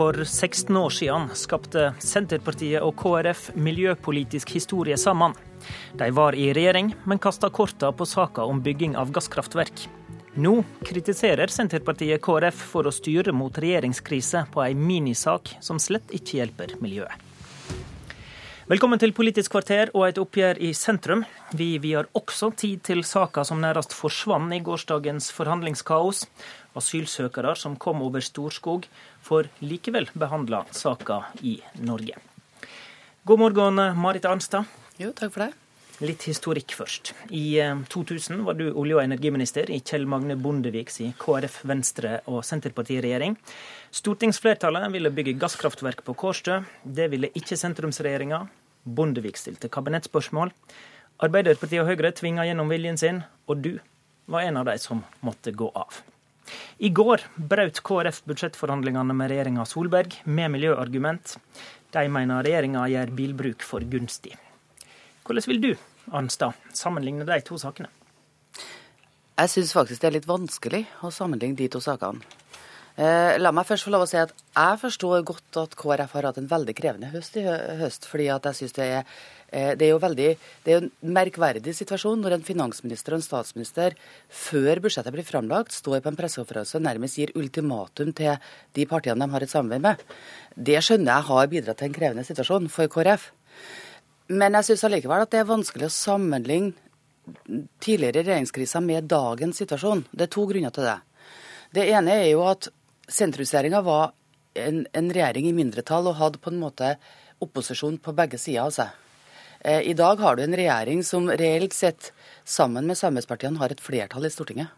For 16 år siden skapte Senterpartiet og KrF miljøpolitisk historie sammen. De var i regjering, men kasta korta på saka om bygging av gasskraftverk. Nå kritiserer Senterpartiet KrF for å styre mot regjeringskrise på ei minisak som slett ikke hjelper miljøet. Velkommen til Politisk kvarter og et oppgjør i sentrum. Vi vier også tid til saka som nærmest forsvant i gårsdagens forhandlingskaos. Asylsøkere som kom over Storskog, får likevel behandla saka i Norge. God morgen, Marit Arnstad. Jo, takk for det. Litt historikk først. I 2000 eh, var du olje- og energiminister i Kjell Magne Bondeviks i KrF, Venstre og Senterparti-regjering. Stortingsflertallet ville bygge gasskraftverk på Kårstø. Det ville ikke sentrumsregjeringa. Bondevik stilte kabinettspørsmål. Arbeiderpartiet og Høyre tvinga gjennom viljen sin, og du var en av de som måtte gå av. I går brøt KrF budsjettforhandlingene med regjeringa Solberg med miljøargument. De mener regjeringa gjør bilbruk for gunstig. Hvordan vil du, Arnstad, sammenligne de to sakene? Jeg syns faktisk det er litt vanskelig å sammenligne de to sakene. Eh, la meg først få lov å si at jeg forstår godt at KrF har hatt en veldig krevende høst i høst. fordi at jeg synes det er, eh, det er jo veldig, det er en merkverdig situasjon når en finansminister og en statsminister før budsjettet blir framlagt, står på en pressekonferanse og nærmest gir ultimatum til de partiene de har et samarbeid med. Det skjønner jeg har bidratt til en krevende situasjon for KrF. Men jeg syns allikevel at det er vanskelig å sammenligne tidligere regjeringskriser med dagens situasjon. Det er to grunner til det. Det ene er jo at sentrumsregjeringa var en, en, regjering i mindretall og hadde på en måte opposisjon på begge sider av seg. Eh, I dag har du en regjering som reelt sett, sammen med samarbeidspartiene, har et flertall i Stortinget.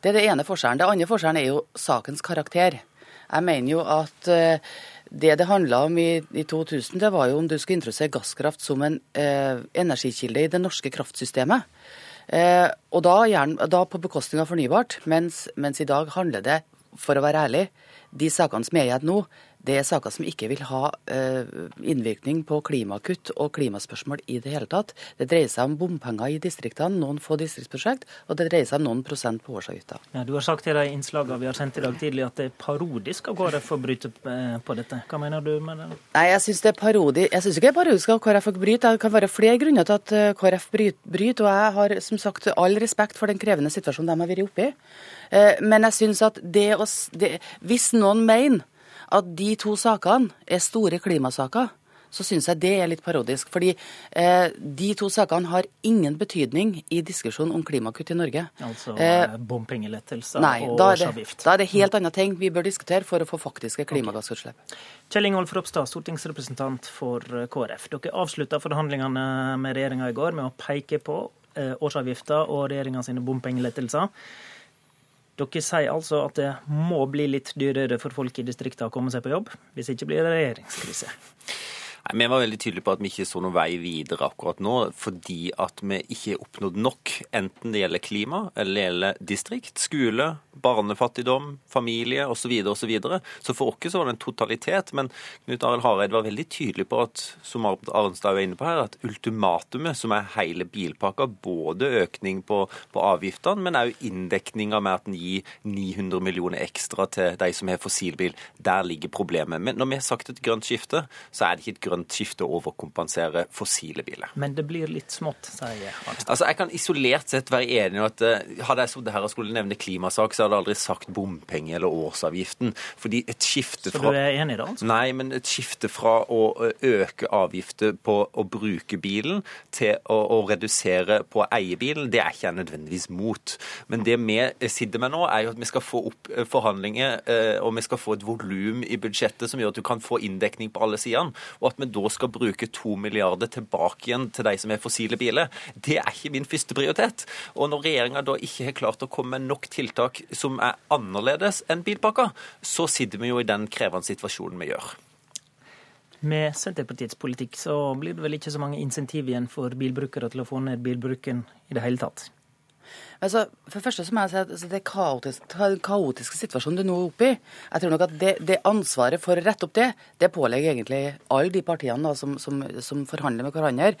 Det er det ene forskjellen. Det andre forskjellen er jo sakens karakter. Jeg mener jo at eh, det det handla om i, i, 2000, det var jo om du skulle introdusere gasskraft som en eh, energikilde i det norske kraftsystemet. Eh, og da, gjerne, da, på bekostning av fornybart, mens, mens i dag handler det for å være ærlig, de sakene som er igjen nå, det er saker som ikke vil ha uh, innvirkning på klimakutt og klimaspørsmål i det hele tatt. Det dreier seg om bompenger i distriktene, noen få distriktsprosjekt, og det dreier seg om noen prosent på årsavgifta. Ja, du har sagt i de innslagene vi har sendt i dag tidlig at det er parodisk av KrF å bryte eh, på dette. Hva mener du med det? Nei, Jeg syns det er parodi. Jeg syns ikke det er parodisk av KrF å bryte. Det kan være flere grunner til at eh, KrF bryter, og jeg har som sagt all respekt for den krevende situasjonen de har vært oppe i. Eh, men jeg syns at det å det, Hvis noen mener at de to sakene er store klimasaker, så syns jeg det er litt parodisk. Fordi eh, de to sakene har ingen betydning i diskusjonen om klimakutt i Norge. Altså eh, bompengelettelser og årsavgift? Da er det helt andre ting vi bør diskutere for å få faktiske klimagassutslipp. Okay. Kjell Ingolf Ropstad, stortingsrepresentant for eh, KrF. Dere avslutta forhandlingene med regjeringa i går med å peke på eh, årsavgifta og regjeringa sine bompengelettelser. Dere sier altså at det må bli litt dyrere for folk i distriktene å komme seg på jobb, hvis ikke blir det regjeringskrise. Nei, Vi var veldig tydelige på at vi ikke så noen vei videre akkurat nå, fordi at vi ikke har oppnådd nok, enten det gjelder klima eller det gjelder distrikt, skole, barnefattigdom, familie osv. Så, videre, og så, så for oss var det en totalitet. Men Knut Arild Hareid var veldig tydelig på at som Arnstad er inne på her, at ultimatumet, som er hele bilpakka, både økning på, på avgiftene, men òg inndekninga med at en gir 900 millioner ekstra til de som har fossilbil, der ligger problemet. Men når vi har sagt et grønt skifte, så er det ikke et grønt skifte å overkompensere fossile biler. Men det blir litt smått, sier Arnstad. Altså, jeg kan isolert sett være enig i at uh, hadde jeg sittet her og skulle nevne klimasak, så hadde jeg aldri sagt bompenge eller årsavgiften. Fordi et skifte fra Så du er enig da? Altså? Nei, men et skifte fra å øke avgifter på å bruke bilen til å, å redusere på å eie bilen, det er ikke jeg nødvendigvis mot. Men det vi sitter med nå, er jo at vi skal få opp forhandlinger, og vi skal få et volum i budsjettet som gjør at du kan få inndekning på alle sidene. Og at vi da skal bruke to milliarder tilbake igjen til de som er fossile biler, det er ikke min første prioritet. Og når regjeringa da ikke har klart å komme med nok tiltak som er annerledes enn bilpakka, så sitter vi jo i den krevende situasjonen vi gjør. Med Senterpartiets politikk så blir det vel ikke så mange insentiv igjen for bilbrukere til å få ned bilbruken i det hele tatt? Altså, for det første så må jeg si at altså, det kaotiske, kaotiske situasjonen du nå er oppe i Jeg tror nok at det, det, ansvaret for å rette opp det, det pålegger egentlig alle de partiene da, som, som, som forhandler med hverandre.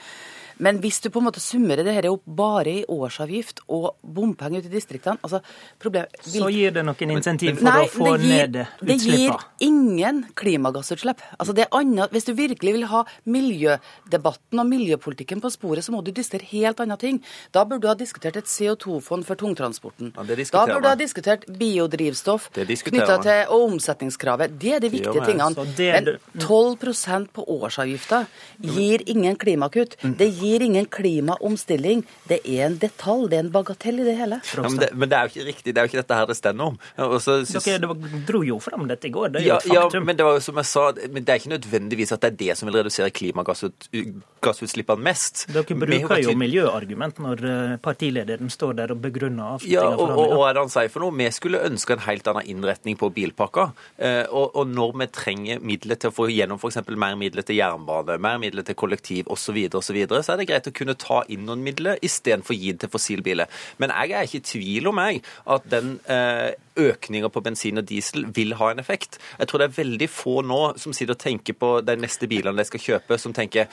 Men hvis du på en måte summerer det her opp bare i årsavgift og bompenger ute i distriktene altså problem, Så gir det noen insentiv for Nei, å få det gir, ned Det gir ingen klimagassutslipp. Altså det er annet, hvis du virkelig vil ha miljødebatten og miljøpolitikken på sporet, så må du diskutere helt andre ting. Da burde du ha diskutert et CO2-fond for tungtransporten. Ja, det da burde du ha diskutert biodrivstoff knytta til og omsetningskravet. Det er de viktige tingene. Det Men 12% på årsavgifta gir ingen klimakutt. Det gir ingen klimaomstilling. Det er en detalj, det er en bagatell i det hele. Ja, men, det, men det er jo ikke riktig. Det er jo ikke dette her det stender om. Ja, synes- Dere dere dro jo fram dette i går, det er jo ja, et ja, faktum. men det var jo som jeg sa, men det er ikke nødvendigvis at det er det som vil redusere klimagassutslippene mest. Dere bruker jo miljøargument når eh, partilederen står der og begrunner avslutninga. Ja, og, og, og hva er det han sier for noe? Vi skulle ønske en helt annen innretning på bilpakka. Eh, og, og når vi trenger midler til å få gjennom f.eks. mer midler til jernbane, mer midler til kollektiv osv., så, videre, og så, videre, så er det greit å kunne ta inn noen midler istedenfor å gi det til fossilbiler. Men jeg er ikke i tvil om jeg, at den eh, økninga på bensin og diesel vil ha en effekt. Jeg tror det er veldig få nå som sitter og tenker på de neste bilene de skal kjøpe, som tenker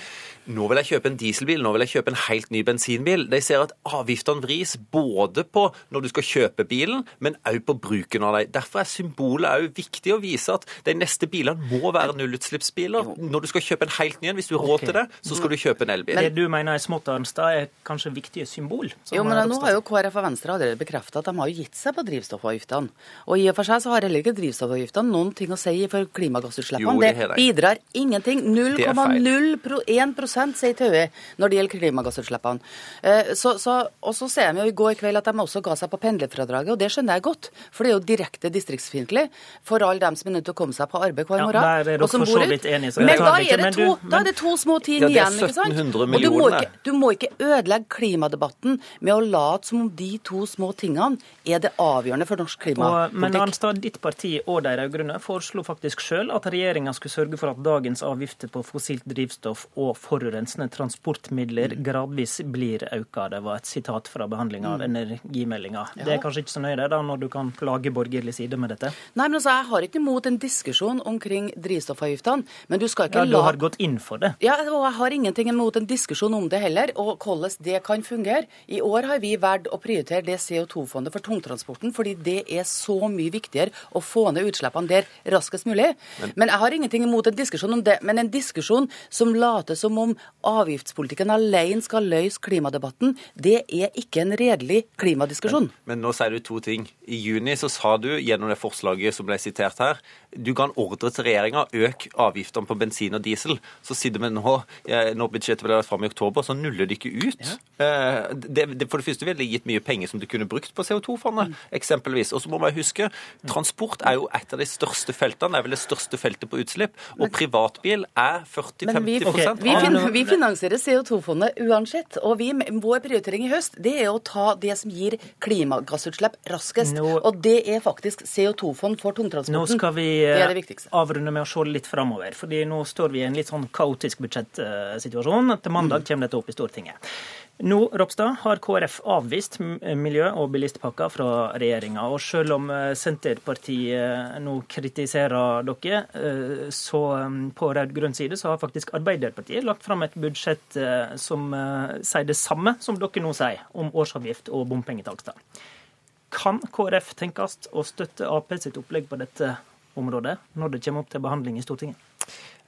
nå vil jeg kjøpe en dieselbil, nå vil jeg kjøpe en helt ny bensinbil. De ser at avgiftene vris både på når du skal kjøpe bilen, men òg på bruken av dem. Derfor er symbolet òg viktig å vise at de neste bilene må være nullutslippsbiler. Når du skal kjøpe en helt ny en, hvis du har råd til det, så skal du kjøpe en elbil. Det du mener er smått, Arnstad, er kanskje viktige symbol? Jo, men nå har jo KrF og Venstre allerede bekrefta at de har gitt seg på drivstoffavgiftene. Og i og for seg så har heller ikke drivstoffavgiftene noen ting å si for klimagassutslippene. Jo, det det bidrar ingenting. er feil. 0,01 sier TØI når det gjelder klimagassutslippene. Eh, Så, så, og så ser vi jo i går kveld at de også ga seg på pendlerfradraget, og det skjønner jeg godt. For det er jo direkte distriktsfiendtlig for alle dem som er nødt til å komme seg på arbeid hver Ja, morgen. der er og som bor ut. enige, Men da er det men to, da er det to små ting Ja, igjen, ikke sant? 1700 Og du må, ikke, du må ikke ødelegge klimadebatten med å late som om de to små tingene er det avgjørende for norsk Og, men. Arnstad, ditt parti og de rød-grønne foreslo faktisk sjøl at regjeringa skulle sørge for at dagens avgifter på fossilt drivstoff og forurensende transportmidler Mm. gradvis blir øka. Det var et sitat fra behandlinga av energimeldinga. Det er kanskje ikke så nøye da, når du kan plage borgerlig side med dette? Nei, men altså, Jeg har ikke imot en diskusjon omkring drivstoffavgiftene, men du skal ikke Ja, du har gått inn for det. Ja, og jeg har ingenting imot en diskusjon om det heller, og hvordan det kan fungere. I år har vi valgt å prioritere det CO2-fondet for tungtransporten, fordi det er så mye viktigere å få ned utslippene der raskest mulig. Men, jeg har ingenting imot en diskusjon om det. Men en diskusjon som later som om avgiftspolitikken alene skal løse klimadebatten, det er ikke en redelig klimadiskusjon. Men nå sier du to ting. I juni så sa du gjennom det forslaget som ble sitert her, du ga en ordre til regjeringa øk avgiftene på bensin og diesel. Så sitter vi nå, eh, når budsjettet ble lagt fram i oktober, så nuller de ikke ut. Ja. Det, det, for det første ville det gitt mye penger som du kunne brukt på CO2-fondet, eksempelvis. Og så må man huske, transport er jo et av de største feltene, det er vel det største feltet på utslipp. Og privatbil er 40-50% vi, okay. vi, fin, vi finansierer CO2-fondet uansett. Og vi, vår prioritering i høst det er å ta det som gir klimagassutslipp raskest. Nå- Og det er faktisk CO2-fond for tungtransporten. Nå skal vi eh, avrunde med å se litt framover. fordi nå står vi i en litt sånn kaotisk budsjettsituasjon. Til mandag kommer dette opp i Stortinget. Nå, Ropstad, har KrF avvist miljø- og bilistpakka fra regjeringa. Og selv om eh, Senterpartiet nå kritiserer dere, eh, så eh, på rød-grønn side så har faktisk Arbeiderpartiet lagt fram et budsjett som sier det samme som dere nå sier om årsavgift og bompengetakster. Kan KrF tenkes å støtte Ap sitt opplegg på dette området når det kommer opp til behandling i Stortinget?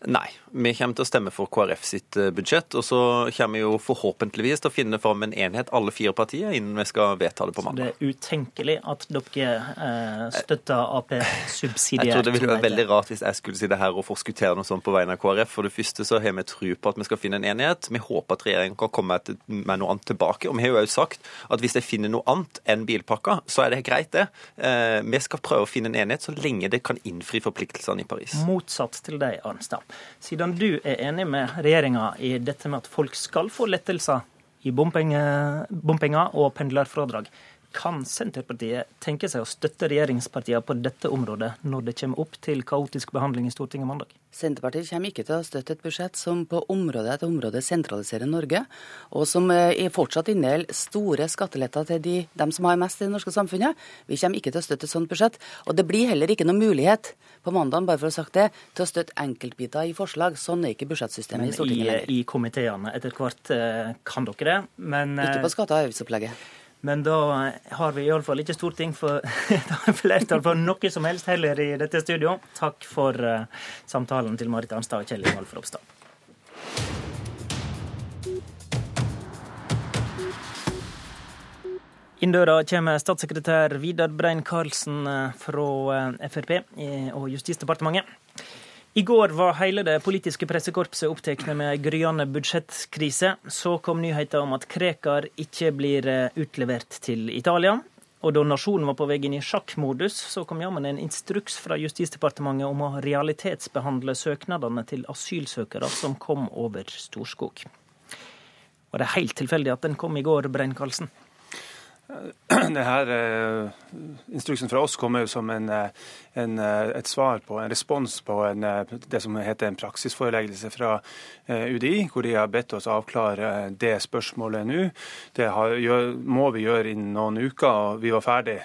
Nei, vi kommer til å stemme for KrF sitt eh, budsjett. Og så kommer vi jo forhåpentligvis til å finne fram en enhet, alle fire partier, innen vi skal vedta det på Det er utenkelig at dere eh, støtter Ap subsidiært. Jeg tror det ville vært være veldig rart hvis jeg skulle si det her og forskuttere noe sånt på vegne av KrF. For det første så har vi tro på at vi skal finne en enighet. Vi håper at regjeringen kan komme med med noe annet tilbake. Og vi har jo også sagt at hvis de finner noe annet enn bilpakka, så er det greit, det. Eh, Vi skal prøve å finne en enighet så lenge det kan innfri forpliktelsene i Paris. Motsatt til deg, Arnstad. Siden du er enig med regjeringa i dette med at folk skal få lettelser i bompenge- bompenger og pendlerfradrag, kan Senterpartiet tenke seg å støtte regjeringspartiene på dette området når det kommer opp til kaotisk behandling i Stortinget mandag? Senterpartiet kommer ikke til å støtte et budsjett som på område etter område sentraliserer Norge, og som eh, fortsatt inneholder store skatteletter til de, dem som har mest i det norske samfunnet. Vi kommer ikke til å støtte et sånt budsjett. Og det blir heller ikke noen mulighet på mandag, bare for å ha sagt det, til å støtte enkeltbiter i forslag. Sånn er ikke budsjettsystemet i Stortinget lenger. I, i komiteene etter hvert eh, kan dere det, men Ikke på skatte- og avgiftsopplegget. Men da har vi iallfall ikke storting for flertall for noe som helst heller i dette studio. Takk for uh, samtalen til Marit Arnstad og Kjell Ingolf Ropstad. Inn døra kommer statssekretær Vidar Brein-Karlsen eh, fra eh, Frp og Justisdepartementet. I går var hele det politiske pressekorpset opptatt med ei gryende budsjettkrise. Så kom nyheten om at Krekar ikke blir eh, utlevert til Italia. Og da nasjonen var på vei inn i sjakkmodus, så kom jammen en instruks fra Justisdepartementet om å realitetsbehandle søknadene til asylsøkere som kom over Storskog. Var det helt tilfeldig at den kom i går, Brein-Karlsen? Denne uh, instruksen fra oss kommer som en, eh, en, eh, et svar på en respons på en, det som heter en praksisforeleggelse fra UDI, hvor de har bedt oss avklare det spørsmålet nå. Det har, gjør, må vi gjøre innen noen uker, og vi var ferdig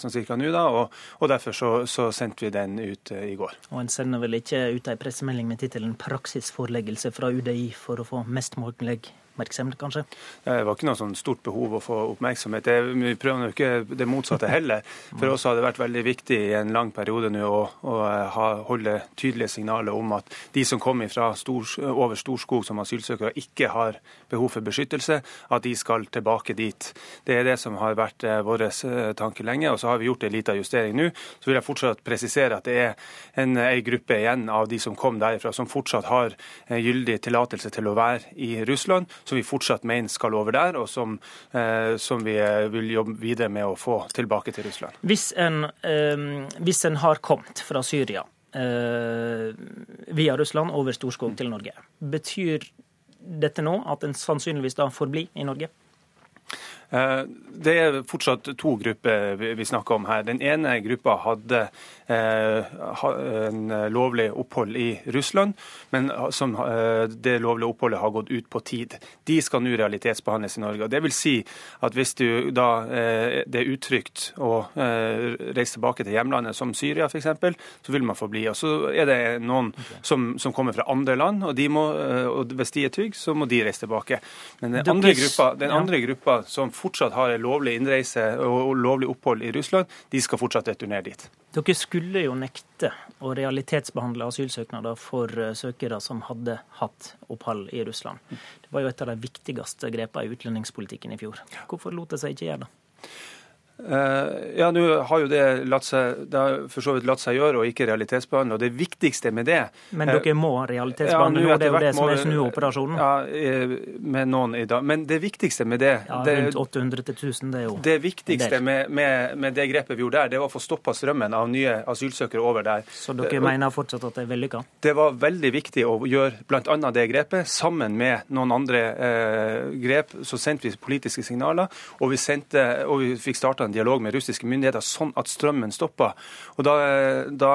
sånn cirka nå da, og, og derfor så, så, sendte vi den ut i går. Og En sender vel ikke ut en pressemelding med tittelen 'Praksisforeleggelse fra UDI' for å få mest mulig oppmerksomhet, kanskje? Det var ikke noe sånn stort behov å få oppmerksomhet. Det, vi prøver jo ikke det motsatte heller. For oss har det vært veldig viktig i en lang periode nå å, å ha, holde tydelige signaler om at de som kommer fra stor, over Storskog som asylsøkere, ikke har behov for beskyttelse, at de skal tilbake dit. Det er det som har vært eh, vår eh, tanke lenge. og Så har vi gjort en liten justering nå. Så vil jeg fortsatt presisere at det er en, en gruppe igjen av de som kom derifra, som fortsatt har eh, gyldig tillatelse til å være i Russland som vi fortsatt mener skal over der, og som, eh, som vi eh, vil jobbe videre med å få tilbake til Russland. Hvis en, eh, hvis en har kommet fra Syria via Russland over Storskog til Norge, betyr dette nå at en sannsynligvis da får bli i Norge? Eh, det er fortsatt to grupper vi snakker om her. Den ene gruppa hadde eh, en lovlig opphold i Russland, men som det lovlige oppholdet har gått ut på tid. De skal nå realitetsbehandles i Norge. Det vil si at hvis du da det er utrygt å reise tilbake til hjemlandet, som Syria f.eks., så vil man få bli. Og så er det noen som, som kommer fra andre land, og, må, og hvis de er trygge, så må de reise tilbake. Men den andre gruppa, den andre gruppa som fortsatt har lovlig innreise og lovlig opphold i Russland, de skal fortsatt returnere dit. Dere skulle jo nekte å realitetsbehandle asylsøknader for eh, søkere som hadde hatt opphold i Russland. Det var jo et av de viktigste grepene i utlendingspolitikken i fjor. Hvorfor lot det seg ikke gjøre det? Eh, ja, nå har jo det latt seg, det har for så vidt latt seg gjøre, og ikke realitetsbehandle. og Det viktigste med det Men dere må realitetsbehandle ja, nå, det er jo det som er snuoperasjonen? Ja, eh, med noen i dag. Men det viktigste med det Ja, Rundt 800 til 1000, det er jo Det viktigste med, med, med, det grepet vi gjorde der, det var å få stoppa strømmen av nye asylsøkere over der. Så dere eh, mener fortsatt at det er vellykka? Det var veldig viktig å gjøre bl.a. det grepet. Sammen med noen andre eh, grep så sendte vi politiske signaler, og vi, sendte, og vi fikk starta en dialog med russiske myndigheter sånn at strømmen stoppa. Og da, da,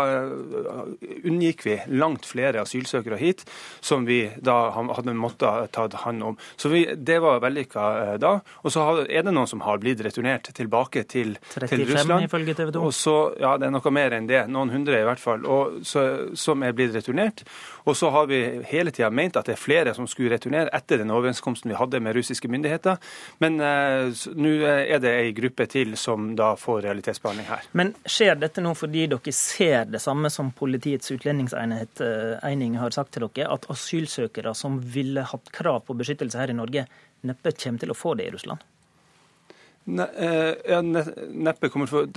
unngikk vi langt flere asylsøkere hit som vi da hadde måttet ta hånd om. Så vi, det var vellykka eh, da. Og så er det noen som har blitt returnert tilbake til, 35, til Russland. ifølge TV 2. Og så, ja, det er noe mer enn det. Noen hundre i hvert fall. Og så, som er blitt returnert. Og så har vi hele tida ment at det er flere som skulle returnere etter den overenskomsten vi hadde med russiske myndigheter. Men eh, nå er det ei gruppe til som da får realitetsbehandling her. Men skjer dette nå fordi dere ser det samme som Politiets utlendingsenhet uh, har sagt til dere, at asylsøkere som ville hatt krav på beskyttelse her i Norge, neppe kommer til å få det i Russland? Ne, eh, ja, neppe kommer for,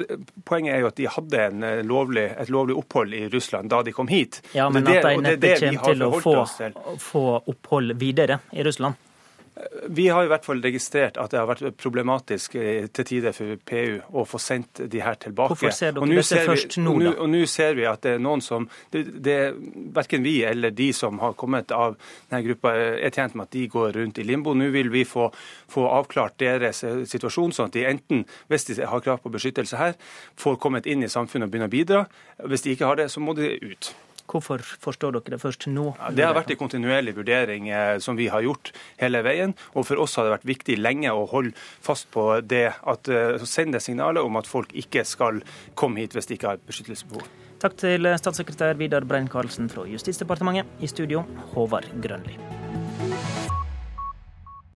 Poenget er jo at de hadde eh, lovlig, et lovlig opphold i Russland da de kom hit. Ja, Men det, at de neppe kommer til å få, få opphold videre i Russland? Vi har i hvert fall registrert at det har vært problematisk eh, til tider for PU å få sendt de her tilbake. Hvorfor ser dere dette først nå, da? Og nå ser vi at det er noen som det, det, Verken vi eller de som har kommet av denne gruppa er tjent med at de går rundt i limbo. Nå vil vi få, få avklart deres eh, situasjon, sånn at de enten, hvis de har krav på beskyttelse her, får kommet inn i samfunnet og begynne å bidra. Hvis de ikke har det, så må de ut. Hvorfor forstår dere det først nå? Det har vært en kontinuerlig vurdering eh, som vi har gjort hele veien. Og for oss har det vært viktig lenge å holde fast på det at uh, sende signalet om at folk ikke skal komme hit hvis de ikke har beskyttelsesbehov. Takk til statssekretær Vidar Brein-Karlsen fra Justisdepartementet. I studio, Håvard Grønli.